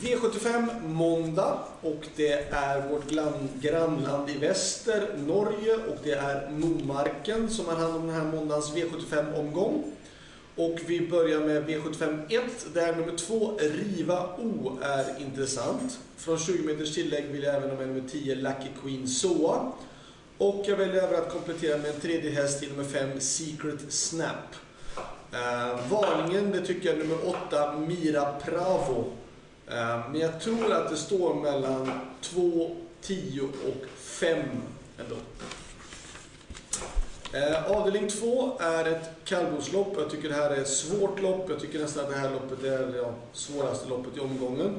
V75 måndag och det är vårt grannland i väster, Norge och det är Momarken som har hand om den här måndagens V75-omgång. Och vi börjar med V75 1 där nummer 2 Riva O är intressant. Från 20 meters tillägg vill jag även ha med nummer 10 Lucky Queen Soa. Och jag väljer även att komplettera med en tredje häst i nummer 5 Secret Snap. Eh, varningen det tycker jag är nummer 8 Mira Pravo, Eh, men jag tror att det står mellan 2, 10 och 5 ändå. Eh, avdelning 2 är ett kallblodslopp. Jag tycker det här är ett svårt lopp. Jag tycker nästan att det här loppet är det ja, svåraste loppet i omgången.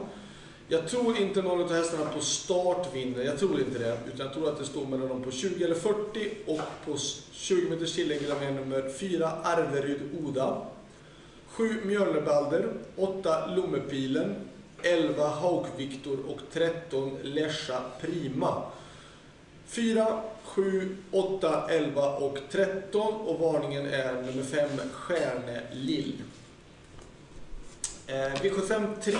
Jag tror inte någon av hästarna på start vinner. Jag tror inte det. Utan jag tror att det står mellan dem på 20 eller 40 och på 20 meters tillägg med nummer 4 Arveryd Oda. 7 Mjölnebalder. 8 Lommepilen, 11 Hauk Viktor och 13 Lesha Prima. 4, 7, 8, 11 och 13 och varningen är nummer 5 Stjärne Lill. Eh, V75 3.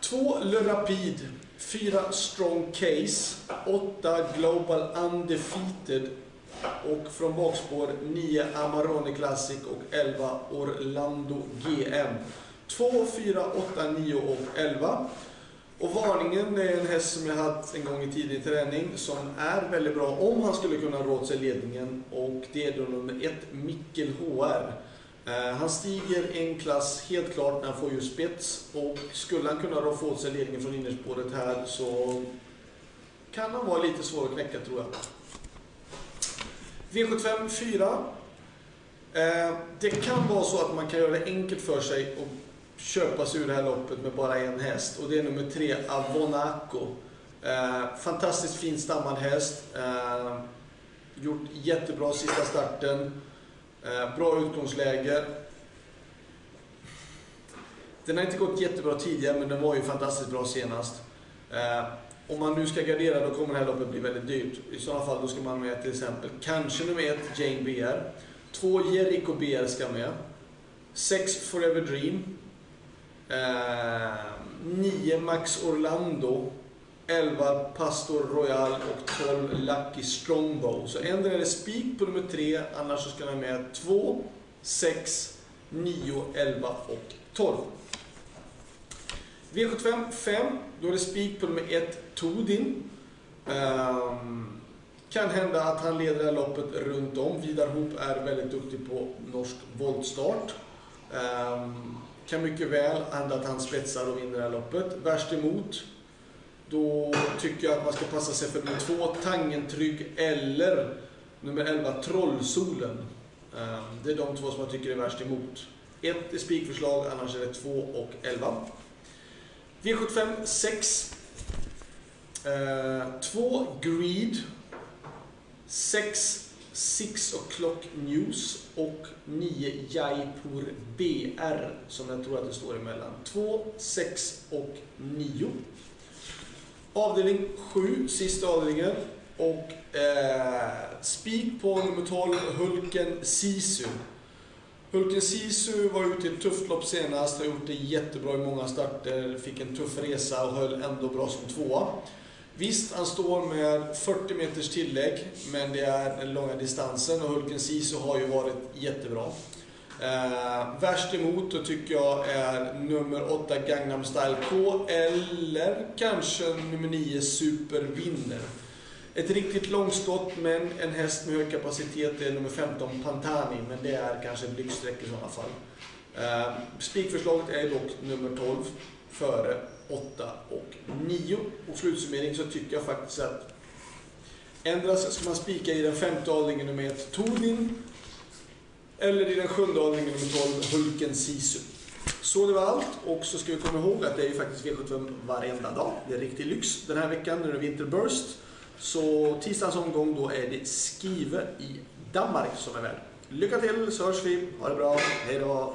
2 Le Rapid. 4 Strong Case, 8 Global Undefeated och från bakspår 9 Amarone Classic och 11 Orlando GM. 2, 4, 8, 9 och 11. Och varningen är en häst som jag haft en gång i tidig träning som är väldigt bra om han skulle kunna råda sig ledningen och det är då nummer 1 Mikkel HR. Eh, han stiger en klass helt klart när han får just spets och skulle han kunna få åt sig ledningen från innerspåret här så kan han vara lite svår att knäcka tror jag. V75 4. Eh, det kan vara så att man kan göra det enkelt för sig och köpa sig ur det här loppet med bara en häst och det är nummer 3 Avonaco. Eh, fantastiskt fin stammad häst. Eh, gjort jättebra sista starten. Eh, bra utgångsläge. Den har inte gått jättebra tidigare men den var ju fantastiskt bra senast. Eh, om man nu ska gardera då kommer det här loppet bli väldigt dyrt. I sådana fall då ska man med till exempel kanske nummer 1 Jane BR. 2 Jericho BR ska med. 6 Forever Dream. Eh, 9 Max Orlando. 11 Pastor Royal och 12 Lucky Strongbow. Så ändå är det spik på nummer 3, annars så ska man med 2, 6, 9, 11 och 12. V75 5, då är det spik på nummer 1 Todin. Um, kan hända att han leder det här loppet runt om. Vidar Hoop är väldigt duktig på norsk voltstart. Um, kan mycket väl hända att han spetsar och vinner det här loppet. Värst emot då tycker jag att man ska passa sig för nummer 2, Tangentrygg eller nummer 11, Trollsolen. Ehm, det är de två som jag tycker är värst emot. 1 är spikförslag, annars är det 2 och 11. V75 6. 2 Greed. 6 6 o'clock News och 9 Jaipur BR som jag tror att det står emellan. 2, 6 och 9. Avdelning 7, sista avdelningen. Och eh, spik på nummer 12, Hulken Sisu. Hulken Sisu var ute i ett tufft lopp senast, har gjort det jättebra i många starter, fick en tuff resa och höll ändå bra som tvåa. Visst, han står med 40 meters tillägg, men det är den långa distansen och Hulken Sisu har ju varit jättebra. Eh, värst emot då tycker jag är nummer 8 Gangnam Style K eller kanske nummer 9 Super Winner. Ett riktigt långskott men en häst med hög kapacitet är nummer 15 Pantani men det är kanske en blixtsträck i sådana fall. Eh, spikförslaget är dock nummer 12 före 8 9. Och slutsummering så tycker jag faktiskt att ändras ska man spika i den femte avdelningen nummer 1 Tordin eller i den sjunde avdelningen nummer 12, Hulken Sisu. Så det var allt och så ska vi komma ihåg att det är ju faktiskt V75 varenda dag. Det är riktig lyx. Den här veckan när det är Winterburst. Så tisdagens omgång då är det Skive i Danmark som är värd. Lycka till så hörs vi. Ha det bra. Hej då.